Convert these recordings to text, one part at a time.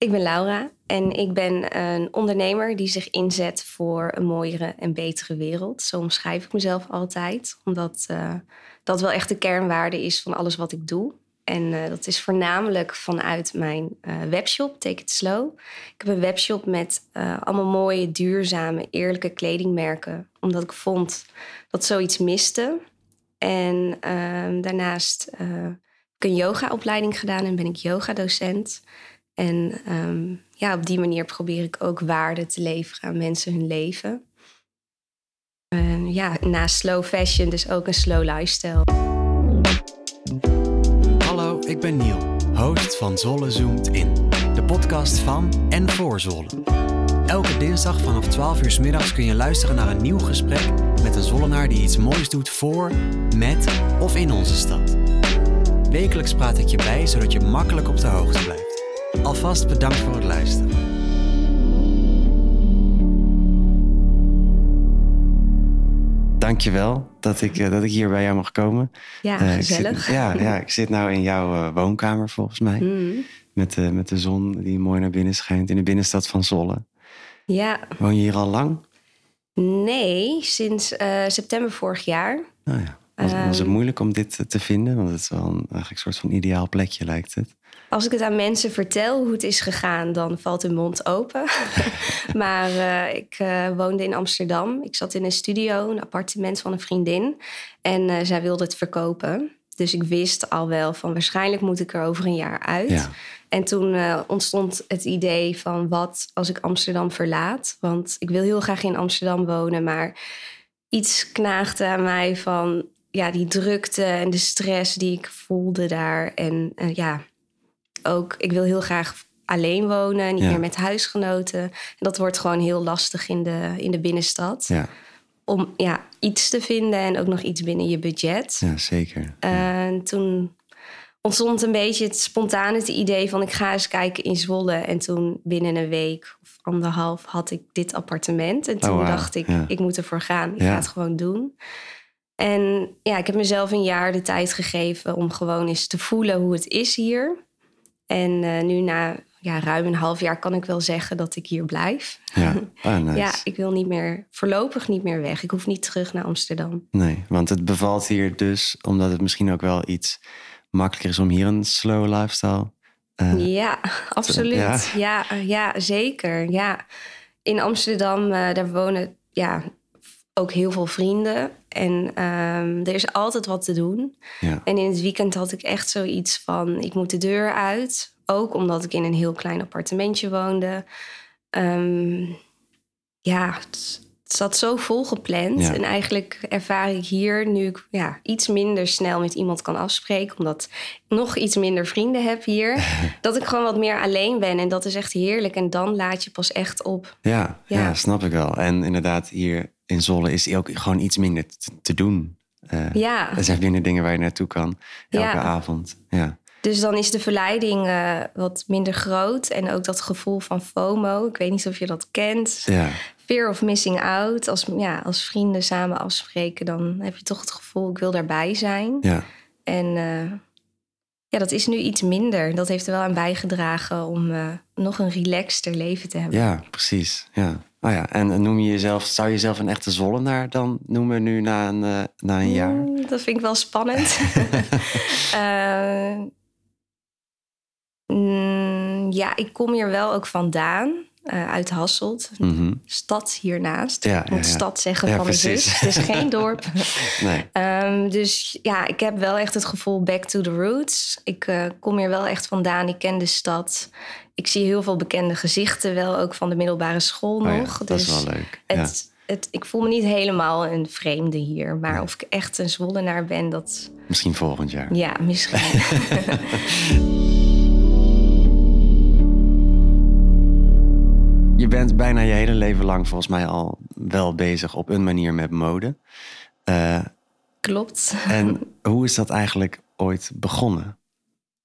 Ik ben Laura en ik ben een ondernemer die zich inzet voor een mooiere en betere wereld. Zo omschrijf ik mezelf altijd, omdat uh, dat wel echt de kernwaarde is van alles wat ik doe. En uh, dat is voornamelijk vanuit mijn uh, webshop, Take It Slow. Ik heb een webshop met allemaal mooie, duurzame, eerlijke kledingmerken. Omdat ik vond dat zoiets miste. En ehm, daarnaast heb ik een yogaopleiding gedaan en ben ik yogadocent. En ehm, ja, op die manier probeer ik ook waarde te leveren aan mensen hun leven. En ja, naast slow fashion dus ook een slow lifestyle. Hallo, ik ben Niel, host van Zolle Zoomt In. De podcast van en voor Zolle. Elke dinsdag vanaf 12 uur s middags kun je luisteren naar een nieuw gesprek met een Zollenaar die iets moois doet voor, met of in onze stad. Wekelijks praat ik je bij zodat je makkelijk op de hoogte blijft. Alvast bedankt voor het luisteren. Dankjewel dat ik, uh, dat ik hier bij jou mag komen. Ja, uh, gezellig. Zit, ja, ja, ik zit nou in jouw uh, woonkamer volgens mij. Mm. Met, de, met de zon die mooi naar binnen schijnt in de binnenstad van Zolle. Ja. Woon je hier al lang? Nee, sinds september vorig jaar. Oh ja. Was, was, het ehm. moeilijk om dit te vinden? Want het is wel een, eigenlijk een soort van ideaal plekje lijkt het. Als ik het aan mensen vertel hoe het is gegaan, dan valt hun mond open. maar uh, ik uh, woonde in Amsterdam. Ik zat in een studio, een appartement van een vriendin. En uh, zij wilde het verkopen. Dus ik wist al wel van waarschijnlijk moet ik er over een jaar uit. Ja. En toen ontstond het idee van wat als ik Amsterdam verlaat. Want ik wil heel graag in Amsterdam wonen, maar iets knaagde aan mij van ja, die drukte en de stress die ik voelde daar. En ja, ook, ik wil heel graag alleen wonen, niet meer met huisgenoten. En dat wordt gewoon heel lastig in de, in de binnenstad. Ja. Om ja, iets te vinden en ook nog iets binnen je budget. Ja, zeker. En toen ontstond een beetje het spontane het idee van ik ga eens kijken in Zwolle. En toen binnen een week of anderhalf had ik dit appartement. En toen oh, dacht ik, ik moet ervoor gaan. Ik ga het gewoon doen. En ja, ik heb mezelf een jaar de tijd gegeven om gewoon eens te voelen hoe het is hier. En uh, nu na ja, ruim een half jaar kan ik wel zeggen dat ik hier blijf. Ja, ah, nice. ja, ik wil niet meer, voorlopig niet meer weg. Ik hoef niet terug naar Amsterdam. Nee, want het bevalt hier dus omdat het misschien ook wel iets makkelijker is om hier een slow lifestyle. Uh, ja, absoluut. ja? ja? Ja, zeker. Ja. In Amsterdam, uh, daar wonen ja, ook heel veel vrienden. En um, er is altijd wat te doen. Ja. En in het weekend had ik echt zoiets van: ik moet de deur uit. Ook omdat ik in een heel klein appartementje woonde. Um, ja, het, zat zo vol gepland. En eigenlijk ervaar ik hier nu ik ja, iets minder snel met iemand kan afspreken. Omdat ik nog iets minder vrienden heb hier. dat ik gewoon wat meer alleen ben. En dat is echt heerlijk. En dan laat je pas echt op. Ja, ja. ja snap ik wel. En inderdaad, hier in Zolle is ook gewoon iets minder te, doen. Uh, ja. Er zijn minder dingen waar je naartoe kan elke avond. Ja. Dus dan is de verleiding uh, wat minder groot. En ook dat gevoel van FOMO. Ik weet niet of je dat kent. Ja. Fear of missing out. Als, ja, als vrienden samen afspreken, dan heb je toch het gevoel... ik wil daarbij zijn. Ja. En uh, ja, dat is nu iets minder. Dat heeft er wel aan bijgedragen om uh, nog een relaxter leven te hebben. Ja, precies. Ja. Oh ja, en noem je jezelf, zou je jezelf een echte Zollenaar dan noemen nu na een, uh, na een jaar? Mm, dat vind ik wel spannend. uh, mm, ja, ik kom hier wel ook vandaan. Uh, uit Hasselt, mm -hmm. stad hiernaast. Ja, ik moet ja, stad zeggen van mijn zus. Het is geen dorp. nee. Um, dus ja, ik heb wel echt het gevoel back to the roots. Ik uh, kom hier wel echt vandaan. Ik ken de stad ik zie heel veel bekende gezichten wel, ook van de middelbare school oh nog. dat dus is wel leuk. Het, het, ik voel me niet helemaal een vreemde hier. Maar of ik echt een Zwollenaar ben, dat... Misschien volgend jaar. Ja, misschien. bent bijna je hele leven lang volgens mij al wel bezig op een manier met mode. Uh, Klopt. En hoe is dat eigenlijk ooit begonnen?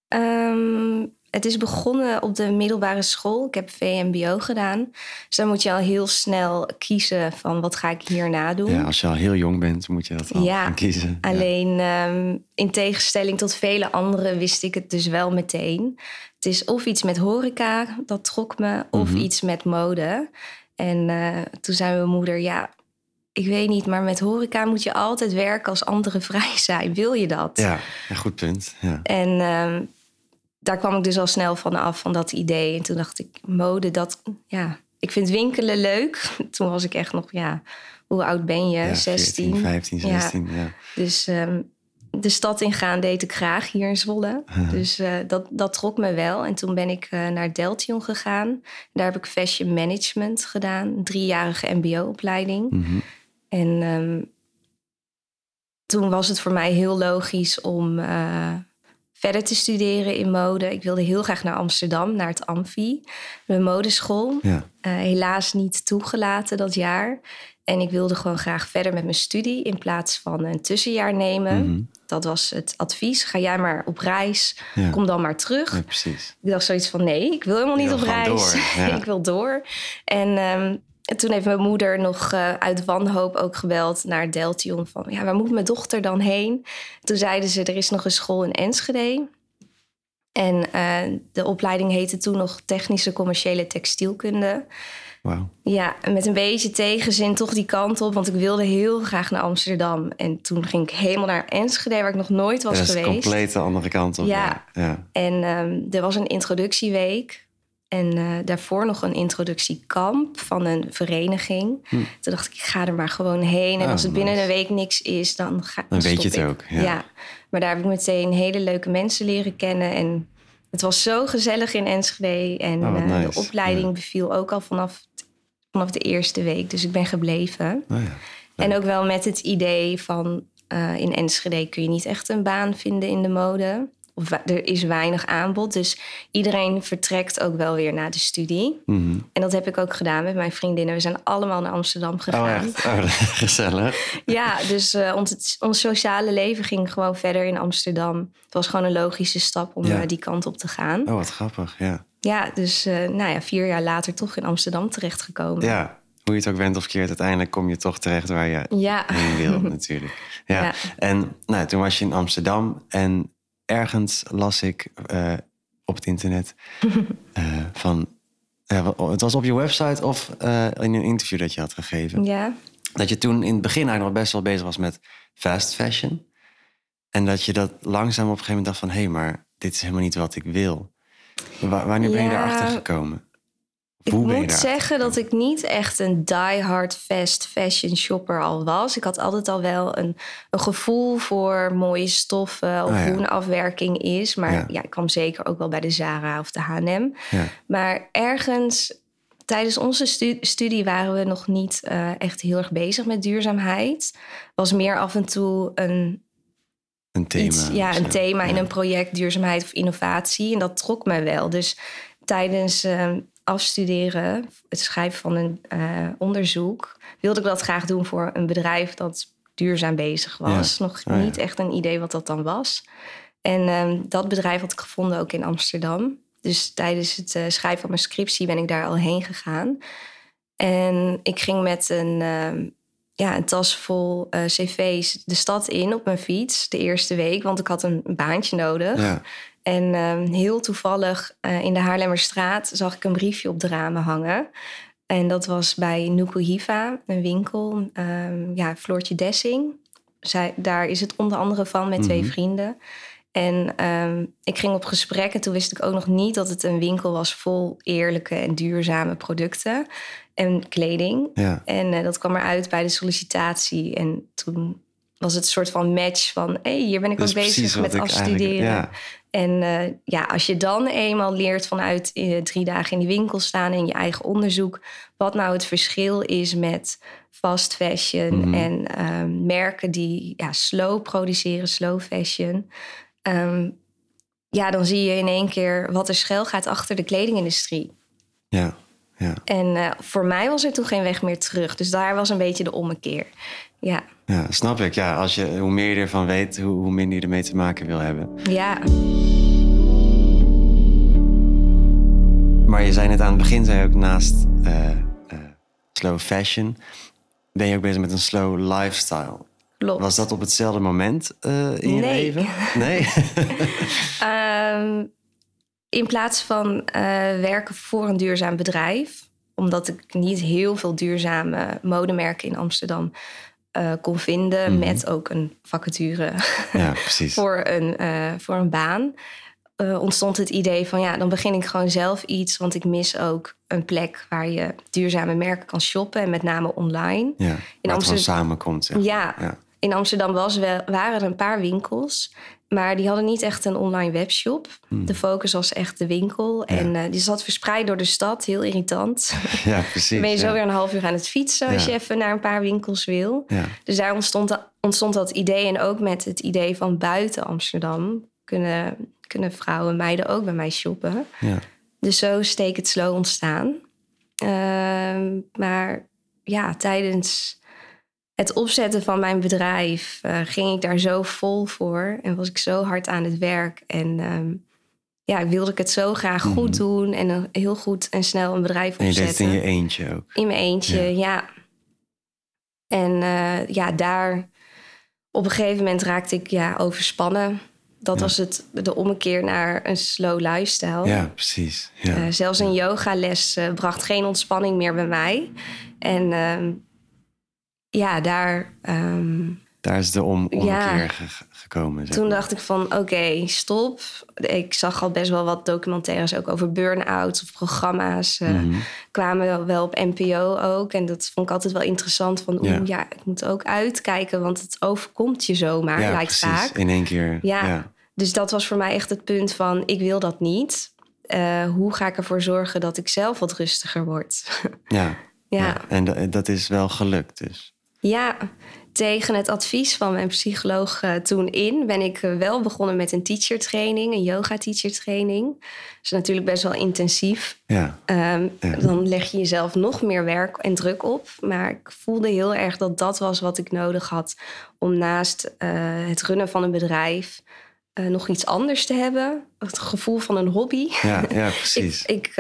Um, het is begonnen op de middelbare school. Ik heb VMBO gedaan. Dus dan moet je al heel snel kiezen van wat ga ik hierna doen. Ja, als je al heel jong bent, moet je dat al ja, gaan kiezen. Alleen ehm, in tegenstelling tot vele anderen wist ik het dus wel meteen. Het is of iets met horeca, dat trok me, of Mhm. iets met mode. En eh, toen zei mijn moeder, ja, ik weet niet, maar met horeca moet je altijd werken als anderen vrij zijn. Wil je dat? Ja, een goed punt. Ja. En ehm, daar kwam ik dus al snel van af, van dat idee. En toen dacht ik, mode, dat, ja, ik vind winkelen leuk. Toen was ik echt nog, ja, hoe oud ben je? Ja, 16. 14, 15, Ja. 16. Ja. Dus ehm, de stad ingaan deed ik graag hier in Zwolle. Dus eh, dat, dat trok me wel. En toen ben ik eh, naar Deltion gegaan. Daar heb ik fashion management gedaan. Een driejarige mbo-opleiding. Mhm. En ehm, toen was het voor mij heel logisch om eh, verder te studeren in mode. Ik wilde heel graag naar Amsterdam, naar het Amfi, de modeschool. ja. Eh, helaas niet toegelaten dat jaar. En ik wilde gewoon graag verder met mijn studie in plaats van een tussenjaar nemen. Mhm. Dat was het advies. Ga jij maar op reis, Ja. kom dan maar terug. ja, precies. Ik dacht zoiets van nee, ik wil helemaal niet wil op reis. ik wil door. En ehm, en toen heeft mijn moeder nog eh, uit wanhoop ook gebeld naar Deltion. Van ja, waar moet mijn dochter dan heen? Toen zeiden ze, er is nog een school in Enschede. En eh, de opleiding heette toen nog Technische Commerciële Textielkunde. Wauw. Ja, met een beetje tegenzin toch die kant op. Want ik wilde heel graag naar Amsterdam. En toen ging ik helemaal naar Enschede, waar ik nog nooit was Dat is geweest. compleet de andere kant op. Ja. Ja. ja. En ehm, er was een introductieweek. En eh, daarvoor nog een introductiekamp van een vereniging. Hm. Toen dacht ik, ik ga er maar gewoon heen. En Oh, als het binnen nice. een week niks is, dan ga Dan weet stop je het ik. ook, ja. maar daar heb ik meteen hele leuke mensen leren kennen. En het was zo gezellig in Enschede. En Oh, wat eh, nice. de opleiding Ja. beviel ook al vanaf, vanaf de eerste week. Dus ik ben gebleven. Oh, ja. En ook wel met het idee van eh, in Enschede kun je niet echt een baan vinden in de mode. Of er is weinig aanbod. Dus iedereen vertrekt ook wel weer naar de studie. Mhm. En dat heb ik ook gedaan met mijn vriendinnen. We zijn allemaal naar Amsterdam Oh, gegaan. Oh, gezellig. Ja, dus eh, ons, ons sociale leven ging gewoon verder in Amsterdam. Het was gewoon een logische stap om Ja. eh, die kant op te gaan. Oh, wat grappig. Ja. Ja, dus eh, nou ja, vier jaar later toch in Amsterdam terechtgekomen. ja. Hoe je het ook bent of keert, uiteindelijk kom je toch terecht waar je Ja. heen wil, natuurlijk. Ja. Ja. En nou, toen was je in Amsterdam en ergens las ik eh, op het internet eh, van. wa- het was op je website of eh, in een interview dat je had gegeven. ja. Dat je toen in het begin eigenlijk nog best wel bezig was met fast fashion. En dat je dat langzaam op een gegeven moment dacht van... hé, hey, maar dit is helemaal niet wat ik wil. Wa- wanneer ben je Ja. daarachter gekomen? Ik hoe moet zeggen dat ik niet echt een die-hard fast fashion shopper al was. Ik had altijd al wel een, een gevoel voor mooie stoffen of ja. hoe een afwerking is. Maar Ja. ja. ik kwam zeker ook wel bij de Zara of de H&M. Ja. Maar ergens tijdens onze stu- studie waren we nog niet eh, echt heel erg bezig met duurzaamheid. Was meer af en toe een Een thema. iets, ja, een thema in een project duurzaamheid of innovatie. En dat trok mij wel. Dus tijdens eh, afstuderen, het schrijven van een eh, onderzoek, wilde ik dat graag doen voor een bedrijf dat duurzaam bezig was. Nog Oh ja. niet echt een idee wat dat dan was. En ehm, dat bedrijf had ik gevonden ook in Amsterdam. Dus tijdens het eh, schrijven van mijn scriptie ben ik daar al heen gegaan. En ik ging met een, ehm, ja, een tas vol eh, cv's de stad in op mijn fiets de eerste week. Want ik had een baantje nodig. Ja. En ehm, heel toevallig eh, in de Haarlemmerstraat zag ik een briefje op de ramen hangen. En dat was bij Nuku Hiva, een winkel. Ehm, ja, Floortje Dessing. Zij, daar is het onder andere van met twee Mhm. vrienden. En ehm, ik ging op gesprek en toen wist ik ook nog niet dat het een winkel was vol eerlijke en duurzame producten en kleding. Ja. En eh, dat kwam eruit bij de sollicitatie. En toen was het een soort van match van... hé, hey, hier ben ik ook bezig met afstuderen. ja. En eh, ja, als je dan eenmaal leert vanuit eh, drie dagen in die winkel staan... en je eigen onderzoek... wat nou het verschil is met fast fashion... Mhm. en ehm, merken die ja, slow produceren, slow fashion... Ehm, ja, dan zie je in één keer wat er schuil gaat achter de kledingindustrie. Ja. Ja. En eh, voor mij was er toen geen weg meer terug. Dus daar was een beetje de ommekeer. Ja, ja, snap ik. Ja, als je, hoe meer je ervan weet, hoe, hoe minder je ermee te maken wil hebben. ja, Maar je zei net aan het begin, zei je ook naast eh, eh, slow fashion, ben je ook bezig met een slow lifestyle. klopt. Was dat op hetzelfde moment in je leven? Nee. Ehm, in plaats van eh, werken voor een duurzaam bedrijf, omdat ik niet heel veel duurzame modemerken in Amsterdam uh, kon vinden, Mhm. met ook een vacature Ja, voor, een, eh, voor een baan, eh, ontstond het idee van ja, dan begin ik gewoon zelf iets, want ik mis ook een plek waar je duurzame merken kan shoppen en met name online. Ja, gewoon Amsterdam- samenkomt. Zeg. Ja, Ja. In Amsterdam was wel, waren er een paar winkels, maar die hadden niet echt een online webshop. Hmm. De focus was echt de winkel. En eh, die zat verspreid door de stad, heel irritant. ja, precies. Dan ben je zo ja. weer een half uur aan het fietsen als je even naar een paar winkels wil. Ja. Dus daar ontstond, ontstond dat idee. En ook met het idee van buiten Amsterdam kunnen, kunnen vrouwen en meiden ook bij mij shoppen. Ja. Dus zo steek het slow ontstaan. Ehm, maar ja, tijdens het opzetten van mijn bedrijf eh, ging ik daar zo vol voor. En was ik zo hard aan het werk. En ehm, ja, wilde ik het zo graag goed Mhm. doen. En een- heel goed en snel een bedrijf En je deed het in je eentje ook. In mijn eentje, Ja. ja. En eh, ja, daar op een gegeven moment raakte ik ja, overspannen. Dat Ja. was het, de ommekeer naar een slow lifestyle. Ja, precies. Ja. Eh, zelfs een yogales eh, bracht geen ontspanning meer bij mij. En ehm, ja, daar. ehm, Daar is de om ommekeer Ja. ge- gekomen. Zeg toen dacht ik van oké, stop. Ik zag al best wel wat documentaires ook over burn-outs of programma's. Mhm. kwamen wel op NPO ook. En dat vond ik altijd wel interessant. Van oeh, Ja. ja. ik moet ook uitkijken, want het overkomt je zomaar, ja, lijkt precies. vaak. In één keer. Ja. ja. Dus dat was voor mij echt het punt van ik wil dat niet. Eh, hoe ga ik ervoor zorgen dat ik zelf wat rustiger word? Ja. ja. En da- dat is wel gelukt dus. Ja, tegen het advies van mijn psycholoog eh, toen in ben ik eh, wel begonnen met een teacher training, een yoga teacher training. Dat is natuurlijk best wel intensief. Ja. Ehm, Ja. Dan leg je jezelf nog meer werk en druk op. Maar ik voelde heel erg dat dat was wat ik nodig had om naast eh, het runnen van een bedrijf nog iets anders te hebben. Het gevoel van een hobby. Ja, ja precies. Ik, ik,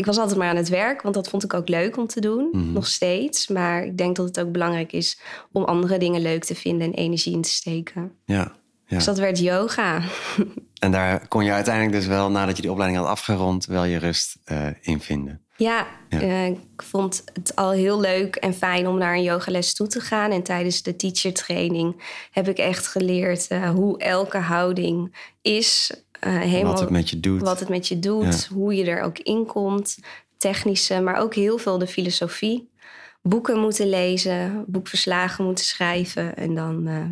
ik was altijd maar aan het werk, want dat vond ik ook leuk om te doen. Mhm. Nog steeds. Maar ik denk dat het ook belangrijk is om andere dingen leuk te vinden en energie in te steken. ja. Ja. Dus dat werd yoga. En daar kon je uiteindelijk dus wel, nadat je die opleiding had afgerond, wel je rust eh in vinden. Ja, Ja. eh, ik vond het al heel leuk en fijn om naar een yogales toe te gaan. En tijdens de teacher training heb ik echt geleerd eh, hoe elke houding is. Eh, helemaal wat het met je doet. wat het met je doet, hoe je er ook in komt. Technische, maar ook heel veel de filosofie. Boeken moeten lezen, boekverslagen moeten schrijven. En dan, eh,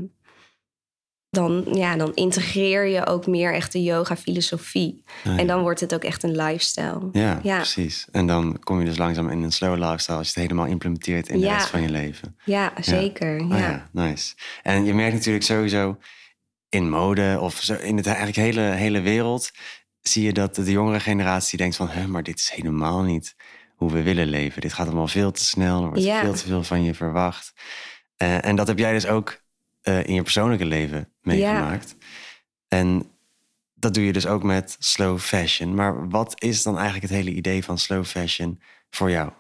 dan, ja, dan integreer je ook meer echt de yoga-filosofie. Ah, ja. En dan wordt het ook echt een lifestyle. Ja, Ja. precies. En dan kom je dus langzaam in een slow lifestyle als je het helemaal implementeert in de rest van je leven. Ja, zeker. Oh Ja. ja, nice. En je merkt natuurlijk sowieso in mode of zo, in het eigenlijk hele, hele wereld zie je dat de jongere generatie denkt van, Hè, maar dit is helemaal niet hoe we willen leven. Dit gaat allemaal veel te snel, er wordt Ja. veel te veel van je verwacht. Eh, en dat heb jij dus ook eh, in je persoonlijke leven meegemaakt. En dat doe je dus ook met slow fashion. Maar wat is dan eigenlijk het hele idee van slow fashion voor jou?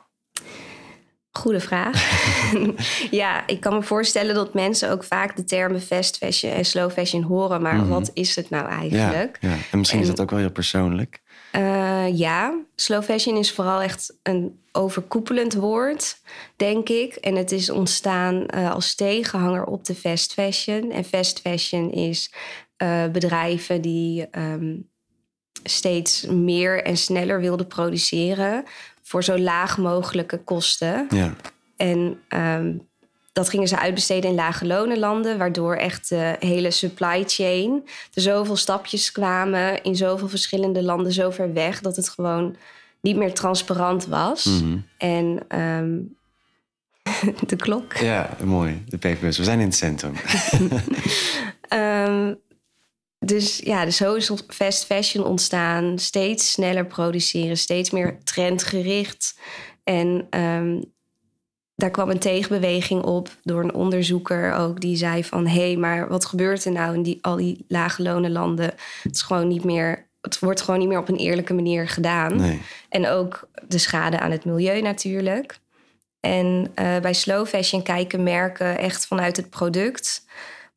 Goede vraag. ja, ik kan me voorstellen dat mensen ook vaak de termen fast fashion en slow fashion horen. Maar Mhm. wat is het nou eigenlijk? ja. En misschien is dat ook wel heel persoonlijk. Eh, ja, slow fashion is vooral echt een overkoepelend woord, denk ik. En het is ontstaan eh, als tegenhanger op de fast fashion. En fast fashion is eh, bedrijven die ehm, steeds meer en sneller wilden produceren voor zo laag mogelijke kosten. Ja, En ehm, dat gingen ze uitbesteden in lage lonenlanden, waardoor echt de hele supply chain er zoveel stapjes kwamen in zoveel verschillende landen zo ver weg dat het gewoon niet meer transparant was. Mhm. En ehm, de klok. ja mooi. De paperbus. We zijn in het centrum. Ehm, dus ja, dus zo is fast fashion ontstaan. Steeds sneller produceren, steeds meer trendgericht. En ehm, daar kwam een tegenbeweging op door een onderzoeker ook. Die zei van, hé, hey, maar wat gebeurt er nou in die, al die lage lonenlanden? Het is gewoon niet meer... Het wordt gewoon niet meer op een eerlijke manier gedaan. Nee. En ook de schade aan het milieu natuurlijk. En eh, bij slow fashion kijken merken echt vanuit het product.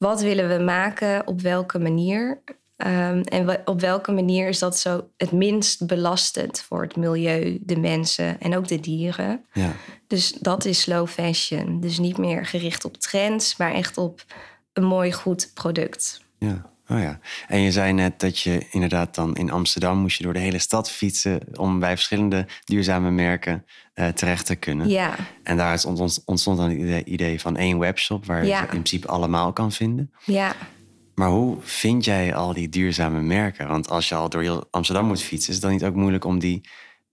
Wat willen we maken? Op welke manier? Ehm, en op welke manier is dat zo het minst belastend voor het milieu, de mensen en ook de dieren? Ja. Dus dat is slow fashion. Dus niet meer gericht op trends, maar echt op een mooi, goed product. Ja. Oh ja. En je zei net dat je inderdaad dan in Amsterdam moest je door de hele stad fietsen om bij verschillende duurzame merken uh, terecht te kunnen. Ja. En daar ontstond dan het idee van één webshop waar je in principe allemaal kan vinden. Ja. Maar hoe vind jij al die duurzame merken? Want als je al door heel Amsterdam moet fietsen, is het dan niet ook moeilijk om die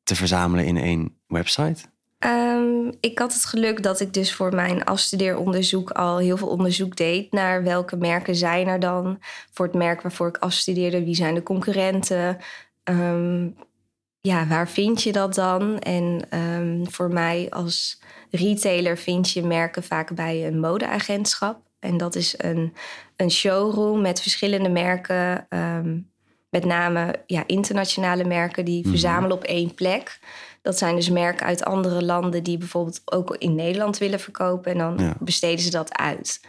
te verzamelen in één website? Um, ik had het geluk dat ik dus voor mijn afstudeeronderzoek al heel veel onderzoek deed naar welke merken zijn er dan voor het merk waarvoor ik afstudeerde, wie zijn de concurrenten, um, ja, waar vind je dat dan? En um, voor mij als retailer vind je merken vaak bij een modeagentschap. En dat is een, een showroom met verschillende merken. Met name ja, internationale merken die mhm. verzamelen op één plek. Dat zijn dus merken uit andere landen die bijvoorbeeld ook in Nederland willen verkopen. En dan besteden ze dat uit.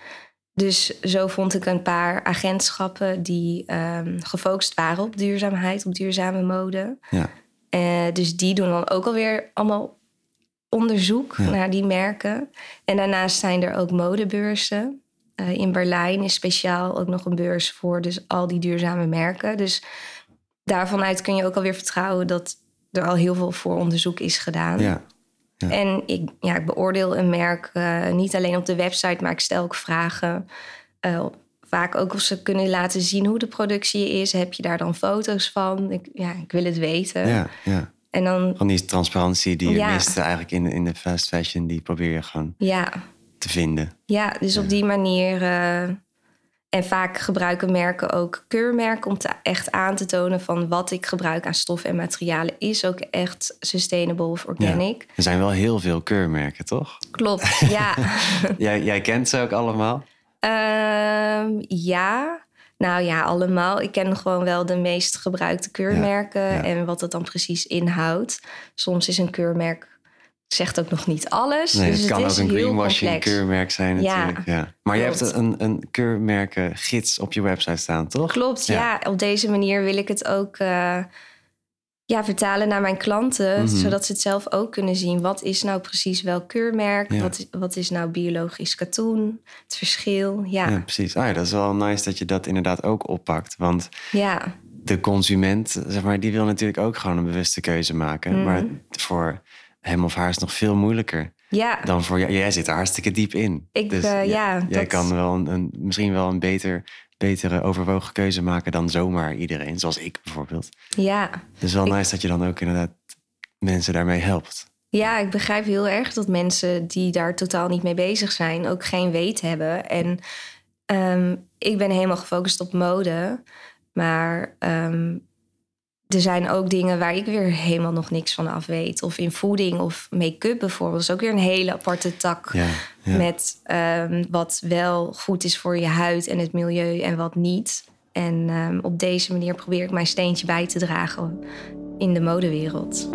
Dus zo vond ik een paar agentschappen die um, gefocust waren op duurzaamheid, op duurzame mode. Ja. Uh, dus die doen dan ook alweer allemaal onderzoek naar die merken. En daarnaast zijn er ook modebeurzen. Uh, in Berlijn is speciaal ook nog een beurs voor dus al die duurzame merken. Dus daarvanuit kun je ook alweer vertrouwen dat er al heel veel vooronderzoek is gedaan. Ja. ja. En ik, ja, ik beoordeel een merk uh, niet alleen op de website, maar ik stel ook vragen. Uh, vaak ook of ze kunnen laten zien hoe de productie is. Heb je daar dan foto's van? Ik, ja, ik wil het weten. Ja, ja. En dan, van die transparantie die je ja. mist eigenlijk in, in de fast fashion, die probeer je gewoon ja. te vinden. Ja, dus op die manier. Uh, en vaak gebruiken merken ook keurmerken om te echt aan te tonen van wat ik gebruik aan stoffen en materialen is ook echt sustainable of organic. er zijn wel heel veel keurmerken, toch? Klopt, ja. jij, jij kent ze ook allemaal? Um, ja. Nou ja, allemaal. Ik ken gewoon wel de meest gebruikte keurmerken en wat het dan precies inhoudt. Soms is een keurmerk zegt ook nog niet alles. Nee, dus het kan ook een greenwashing keurmerk zijn natuurlijk. Ja, Maar je hebt een, een keurmerken gids op je website staan, toch? Klopt, ja. Op deze manier wil ik het ook uh, ja, vertalen naar mijn klanten. Mhm. Zodat ze het zelf ook kunnen zien. Wat is nou precies welk keurmerk? Wat, wat is nou biologisch katoen? Het verschil, ja. ja precies. Ah, ja, dat is wel nice dat je dat inderdaad ook oppakt. Want ja. de consument, zeg maar, die wil natuurlijk ook gewoon een bewuste keuze maken. Mhm. Maar voor hem of haar is nog veel moeilijker. Ja. Dan voor jou. Jij zit er hartstikke diep in. Ik, dus uh, ja, jij kan wel een, een, misschien wel een beter, betere overwogen keuze maken dan zomaar iedereen, zoals ik bijvoorbeeld. Ja. Dus wel nice dat je dan ook inderdaad mensen daarmee helpt. Ja, ik begrijp heel erg dat mensen die daar totaal niet mee bezig zijn, ook geen weet hebben. En um, ik ben helemaal gefocust op mode. Maar um, er zijn ook dingen waar ik weer helemaal nog niks van af weet. Of in voeding of make-up bijvoorbeeld. Dat is ook weer een hele aparte tak. Ja, Met um, wat wel goed is voor je huid en het milieu en wat niet. En um, op deze manier probeer ik mijn steentje bij te dragen in de modewereld.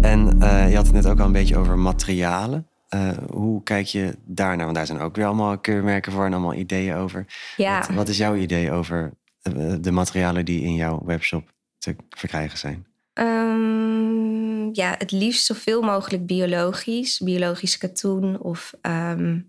En uh, je had het net ook al een beetje over materialen. Uh, hoe kijk je daarnaar? Want daar zijn ook weer allemaal keurmerken voor en allemaal ideeën over. Ja. Wat, wat is jouw idee over uh, de materialen die in jouw webshop te verkrijgen zijn? Um, ja, het liefst zoveel mogelijk biologisch. Biologisch katoen of um,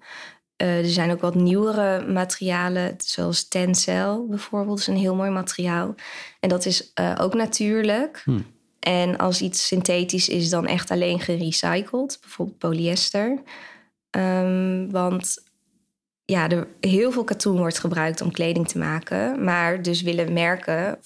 uh, er zijn ook wat nieuwere materialen, zoals Tencel bijvoorbeeld, is een heel mooi materiaal. En dat is ook natuurlijk. Hm. En als iets synthetisch is, dan echt alleen gerecycled, bijvoorbeeld polyester. Um, want ja, er heel veel katoen wordt gebruikt om kleding te maken. Maar dus willen merken,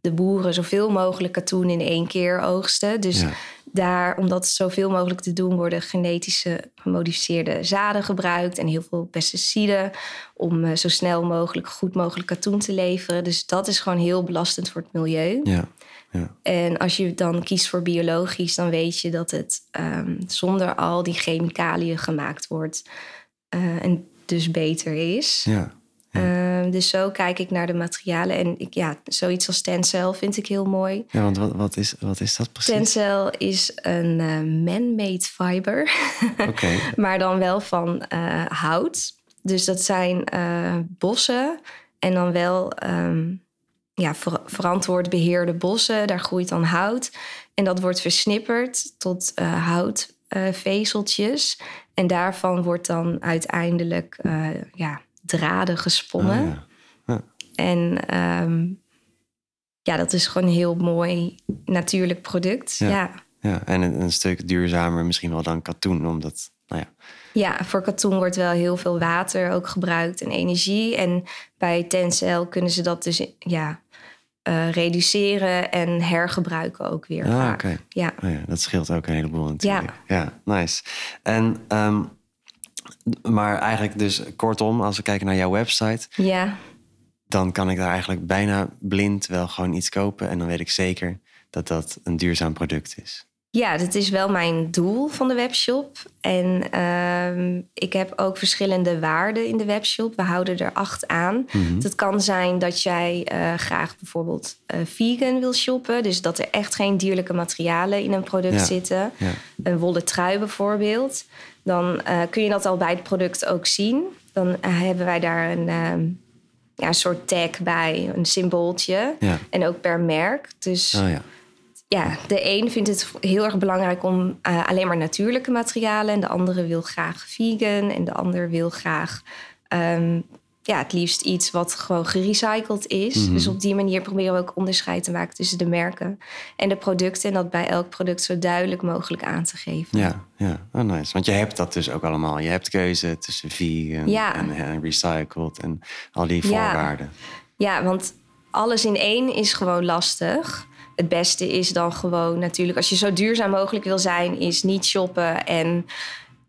de boeren, zoveel mogelijk katoen in één keer oogsten. Dus daar, om dat zoveel mogelijk te doen, worden genetische gemodificeerde zaden gebruikt en heel veel pesticiden om uh, zo snel mogelijk goed mogelijk katoen te leveren. Dus dat is gewoon heel belastend voor het milieu. Ja. Ja. En als je dan kiest voor biologisch, dan weet je dat het um, zonder al die chemicaliën gemaakt wordt. Uh, en dus beter is. Ja. ja. Uh, dus zo kijk ik naar de materialen. En ik, ja, zoiets als Tencel vind ik heel mooi. Ja, want wat, wat, is, wat is dat precies? Tencel is een uh, man-made fiber. Okay. maar dan wel van hout. Dus dat zijn eh, bossen en dan wel ehm, ja, ver- verantwoord beheerde bossen. Daar groeit dan hout. En dat wordt versnipperd tot eh, houtvezeltjes. en daarvan wordt dan uiteindelijk eh, ja, draden gesponnen. Ah, ja. En ehm, ja, dat is gewoon een heel mooi natuurlijk product. Ja. Ja. Ja, en een, een stuk duurzamer misschien wel dan katoen, omdat, nou ja, Ja, voor katoen wordt wel heel veel water ook gebruikt en energie. En bij Tencel kunnen ze dat dus ja, eh, reduceren en hergebruiken ook weer. ah, oké. Ja. Oh ja, dat scheelt ook een heleboel natuurlijk. Ja, nice. En, ehm, maar eigenlijk dus kortom, als we kijken naar jouw website, ja, dan kan ik daar eigenlijk bijna blind wel gewoon iets kopen. En dan weet ik zeker dat dat een duurzaam product is. Ja, dat is wel mijn doel van de webshop. En ehm, ik heb ook verschillende waarden in de webshop. We houden er acht aan. Mhm. Het kan zijn dat jij eh, graag bijvoorbeeld eh, vegan wil shoppen. Dus dat er echt geen dierlijke materialen in een product Ja. zitten. Ja. Een wollen trui bijvoorbeeld. Dan eh, kun je dat al bij het product ook zien. Dan hebben wij daar een, ehm, ja, soort tag bij, een symbooltje. Ja. En ook per merk. Dus Oh ja. Ja, de een vindt het heel erg belangrijk om eh, alleen maar natuurlijke materialen. En de andere wil graag vegan. En de ander wil graag ehm, ja, het liefst iets wat gewoon gerecycled is. Mhm. Dus op die manier proberen we ook onderscheid te maken tussen de merken en de producten. En dat bij elk product zo duidelijk mogelijk aan te geven. Ja, ja. Oh, nice. Want je hebt dat dus ook allemaal. Je hebt keuze tussen vegan Ja. en, en recycled en al die Ja. voorwaarden. Ja, want alles in één is gewoon lastig. Het beste is dan gewoon natuurlijk, als je zo duurzaam mogelijk wil zijn, is niet shoppen en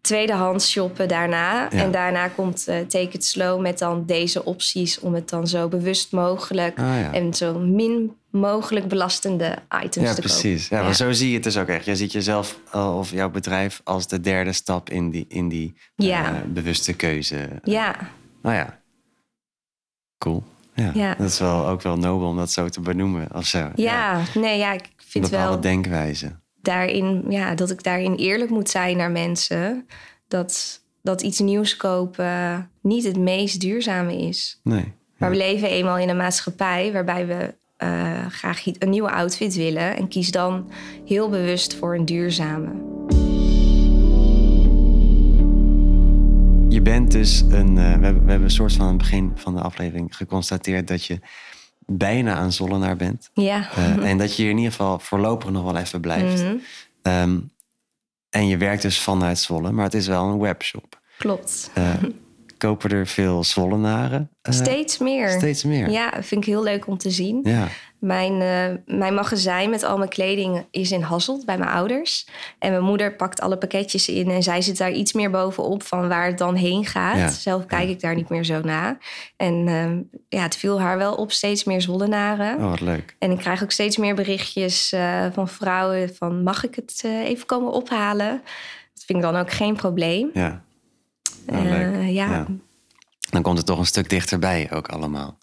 tweedehands shoppen daarna. En daarna komt eh Take It Slow met dan deze opties om het dan zo bewust mogelijk Ah, ja. en zo min mogelijk belastende items Ja, te precies. Ja, kopen. maar zo zie je het dus ook echt. Je ziet jezelf al- of jouw bedrijf als de derde stap in die, in die Ja. eh, bewuste keuze. Ja, Nou ja, cool. Ja, Ja. dat is wel ook wel nobel om dat zo te benoemen of zo. ja, nee, ja, ik vind bepaalde wel denkwijze. daarin, ja, dat ik daarin eerlijk moet zijn naar mensen. Dat, dat iets nieuws kopen niet het meest duurzame is. Nee. Maar we leven eenmaal in een maatschappij waarbij we eh, graag een nieuwe outfit willen. En kies dan heel bewust voor een duurzame. Je bent dus een. eh, we, hebben, we hebben een soort van aan het begin van de aflevering geconstateerd dat je bijna een Zollenaar bent. Ja, Eh, en dat je hier in ieder geval voorlopig nog wel even blijft. Mhm. Ehm, en je werkt dus vanuit Zwolle, maar het is wel een webshop. klopt. Eh, kopen er veel Zwollenaren? eh, Steeds meer. Steeds meer. Ja, vind ik heel leuk om te zien. Ja. Mijn, eh, mijn magazijn met al mijn kleding is in Hasselt bij mijn ouders. En mijn moeder pakt alle pakketjes in en zij zit daar iets meer bovenop van waar het dan heen gaat. Ja, Zelf kijk ja. ik daar niet meer zo na. En ehm, ja, het viel haar wel op steeds meer Zwollenaren. Oh, wat leuk. En ik krijg ook steeds meer berichtjes eh, van vrouwen van mag ik het even komen ophalen? Dat vind ik dan ook geen probleem. Ja. Oh, Eh, ja. Ja. Dan komt het toch een stuk dichterbij ook allemaal.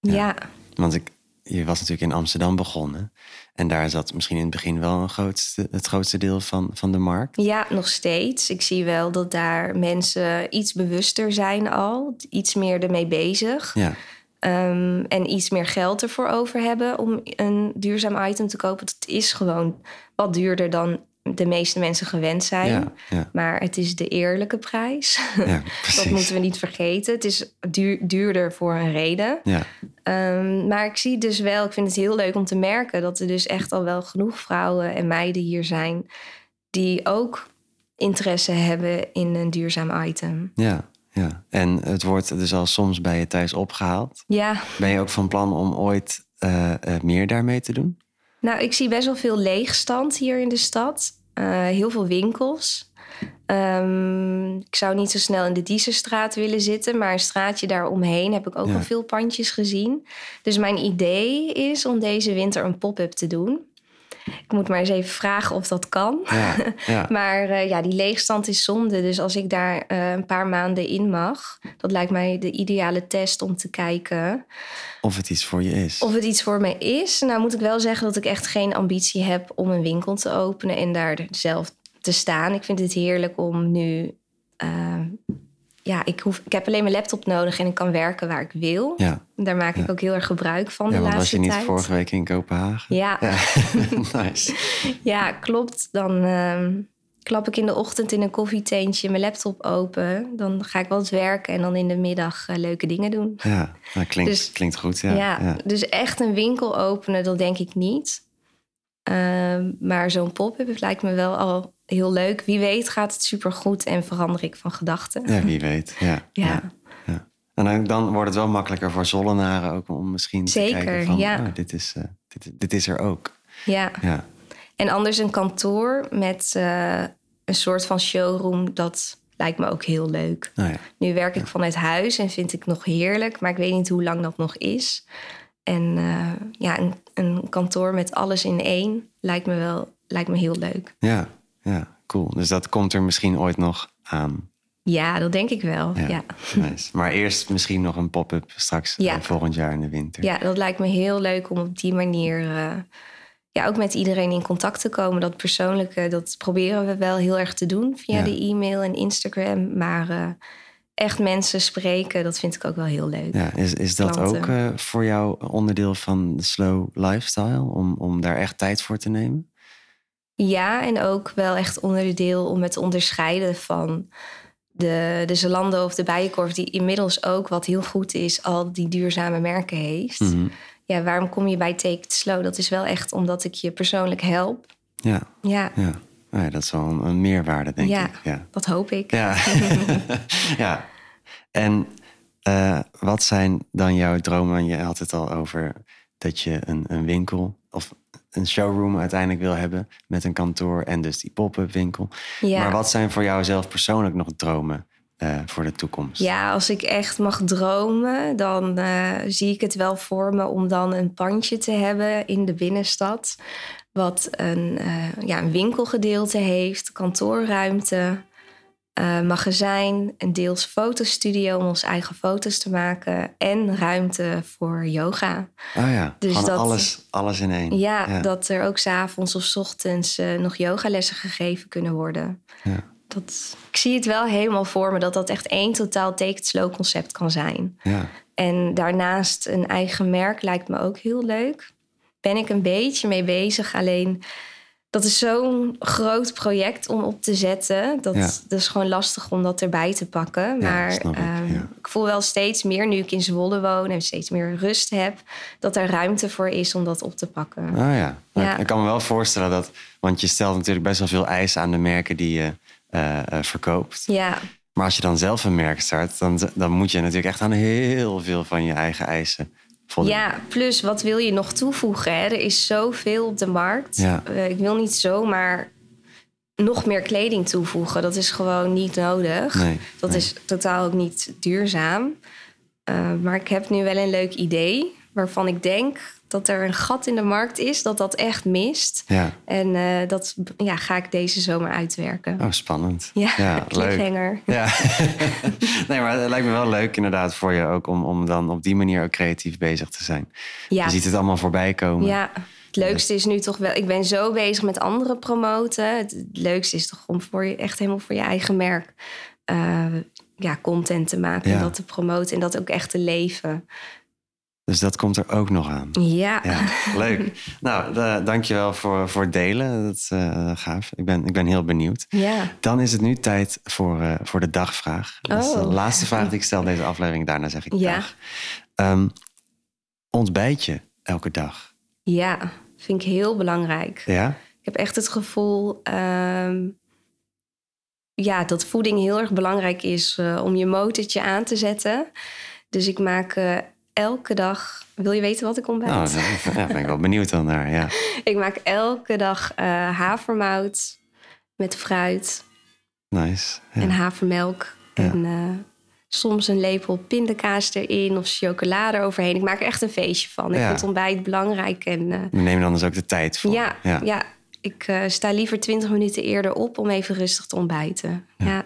ja. Want ik, je was natuurlijk in Amsterdam begonnen. En daar zat misschien in het begin wel een grootste, het grootste deel van, van de markt. Ja, nog steeds. Ik zie wel dat daar mensen iets bewuster zijn al. Iets meer ermee bezig. Ja, Ehm, en iets meer geld ervoor over hebben om een duurzaam item te kopen. Het is gewoon wat duurder dan de meeste mensen gewend zijn. ja, ja, Maar het is de eerlijke prijs. ja Dat moeten we niet vergeten. Het is duur, duurder voor een reden. Ja, Ehm, maar ik zie dus wel, ik vind het heel leuk om te merken dat er dus echt al wel genoeg vrouwen en meiden hier zijn die ook interesse hebben in een duurzaam item. ja, ja. En het wordt dus al soms bij je thuis opgehaald. Ja, Ben je ook van plan om ooit eh, eh, meer daarmee te doen? nou, ik zie best wel veel leegstand hier in de stad. Eh, heel veel winkels. Ehm, ik zou niet zo snel in de Diezenstraat willen zitten, maar een straatje daaromheen heb ik ook Ja. al veel pandjes gezien. Dus mijn idee is om deze winter een pop-up te doen. Ik moet maar eens even vragen of dat kan. Ja, ja. Maar eh, ja, die leegstand is zonde. Dus als ik daar eh, een paar maanden in mag, dat lijkt mij de ideale test om te kijken Of het iets voor je is. of het iets voor mij is. Nou moet ik wel zeggen dat ik echt geen ambitie heb om een winkel te openen en daar zelf te staan. Ik vind het heerlijk om nu eh, ja, ik, hoef, ik heb alleen mijn laptop nodig en ik kan werken waar ik wil. Ja. Daar maak ik ook heel erg gebruik van. Ja, de want was je niet vorige week in Kopenhagen? Ja. ja. nice. Ja, klopt. Dan ehm, klap ik in de ochtend in een koffietentje mijn laptop open. Dan ga ik wel eens werken en dan in de middag eh, leuke dingen doen. Ja, dat klinkt, dus, klinkt goed. Ja. Ja, Dus echt een winkel openen, dat denk ik niet. Ehm, maar zo'n pop-up lijkt me wel al heel leuk. Wie weet gaat het supergoed en verander ik van gedachten. Ja, wie weet. Ja. ja. ja. En dan, wordt het wel makkelijker voor Zollenaren ook om misschien Zeker, te kijken van... Ja. Oh, dit, is, uh, dit, dit is er ook. Ja. ja. En anders een kantoor met uh, een soort van showroom, dat lijkt me ook heel leuk. Oh, ja. Nu werk ik vanuit huis en vind ik nog heerlijk, maar ik weet niet hoe lang dat nog is. En uh, ja, een, een kantoor met alles in één lijkt me wel lijkt me heel leuk. Ja, ja, cool. Dus dat komt er misschien ooit nog aan. Ja, dat denk ik wel. Ja, Nice. Maar eerst misschien nog een pop-up straks ja. Eh, volgend jaar in de winter. Ja, dat lijkt me heel leuk om op die manier uh, ja, ook met iedereen in contact te komen. Dat persoonlijke, dat proberen we wel heel erg te doen via de e-mail en Instagram. Maar uh, echt mensen spreken, dat vind ik ook wel heel leuk. Ja, is, is dat ook voor jou onderdeel van de slow lifestyle? Om, om daar echt tijd voor te nemen? Ja, en ook wel echt onderdeel om het te onderscheiden van de, de Zalando of de Bijenkorf... die inmiddels ook, wat heel goed is, al die duurzame merken heeft. Mhm. Ja, waarom kom je bij Take It Slow? Dat is wel echt omdat ik je persoonlijk help. Ja, ja. ja. ja dat is wel een, meerwaarde, denk ja, ik. Ja, dat hoop ik. Ja, ja. en uh, wat zijn dan jouw dromen? Je had het al over dat je een, een winkel of een showroom uiteindelijk wil hebben met een kantoor en dus die pop-up winkel. Ja. Maar wat zijn voor jou zelf persoonlijk nog dromen uh, voor de toekomst? Ja, als ik echt mag dromen, dan uh, zie ik het wel voor me om dan een pandje te hebben in de binnenstad. Wat een, uh, ja, een winkelgedeelte heeft, kantoorruimte, uh, magazijn, een deels fotostudio om onze eigen foto's te maken en ruimte voor yoga. Oh ja, dus dat, alles, alles in één. Ja, dat er ook s'avonds of s ochtends uh, nog yogalessen gegeven kunnen worden. Ja. Dat, ik zie het wel helemaal voor me dat dat echt één totaal take slow concept kan zijn. Ja. En daarnaast een eigen merk lijkt me ook heel leuk. Ben ik een beetje mee bezig, alleen dat is zo'n groot project om op te zetten. Dat, dat is gewoon lastig om dat erbij te pakken. Maar ik, ehm, ik, voel wel steeds meer, nu ik in Zwolle woon en steeds meer rust heb, dat er ruimte voor is om dat op te pakken. Ah ja, ik kan me wel voorstellen dat, want je stelt natuurlijk best wel veel eisen aan de merken die je uh, verkoopt. Ja. Maar als je dan zelf een merk start, dan, dan moet je natuurlijk echt aan heel veel van je eigen eisen ja, plus wat wil je nog toevoegen? Hè? Er is zoveel op de markt. Ja. Uh, ik wil niet zomaar nog meer kleding toevoegen. Dat is gewoon niet nodig. Nee, dat is totaal ook niet duurzaam. Uh, maar ik heb nu wel een leuk idee waarvan ik denk dat er een gat in de markt is, dat dat echt mist. Ja. En uh, dat ja, ga ik deze zomer uitwerken. Oh, spannend. Ja, ja cliffhanger. Ja. nee, maar het lijkt me wel leuk inderdaad voor je ook om, om dan op die manier ook creatief bezig te zijn. Ja. Je ziet het allemaal voorbij komen. Ja. Het leukste is nu toch wel, ik ben zo bezig met andere promoten. Het leukste is toch om voor je echt helemaal voor je eigen merk uh, ja, content te maken. En dat te promoten en dat ook echt te leven. Dus dat komt er ook nog aan. Ja. ja leuk. nou, uh, dankjewel voor, voor het delen. Dat is uh, gaaf. Ik ben, ik ben heel benieuwd. Ja. Dan is het nu tijd voor, uh, voor de dagvraag. Dat is de oh. laatste vraag die ik stel deze aflevering. Daarna zeg ik ja. dag. Um, ontbijt je elke dag? Ja, vind ik heel belangrijk. Ja? Ik heb echt het gevoel... Um, ja, dat voeding heel erg belangrijk is om je motortje aan te zetten. Dus ik maak elke dag. Wil je weten wat ik ontbijt? Nou, ja, ben ik wel benieuwd dan naar. Ja. ik maak elke dag uh, havermout met fruit. Nice. Ja. En havermelk. En uh, soms een lepel pindakaas erin of chocolade overheen. Ik maak er echt een feestje van. Ik vind ontbijt belangrijk. En, uh, We nemen dan dus ook de tijd voor. Ja, ja. ik sta liever 20 minuten eerder op om even rustig te ontbijten. ja.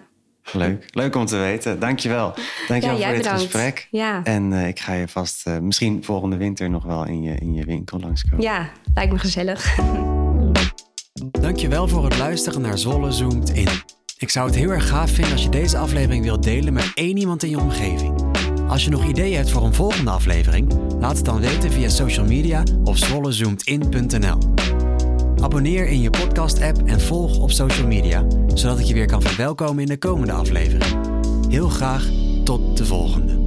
Leuk. Leuk om te weten. Dankjewel. Dankjewel ja, voor dit gesprek. Ja. En uh, ik ga je vast uh, misschien volgende winter nog wel in je, in je winkel langskomen. Ja, lijkt me gezellig. Dankjewel voor het luisteren naar Zolle Zoomt In. Ik zou het heel erg gaaf vinden als je deze aflevering wilt delen met één iemand in je omgeving. Als je nog ideeën hebt voor een volgende aflevering, laat het dan weten via social media of zwollezoomedin.nl. Abonneer in je podcast-app en volg op social media, zodat ik je weer kan verwelkomen in de komende aflevering. Heel graag tot de volgende.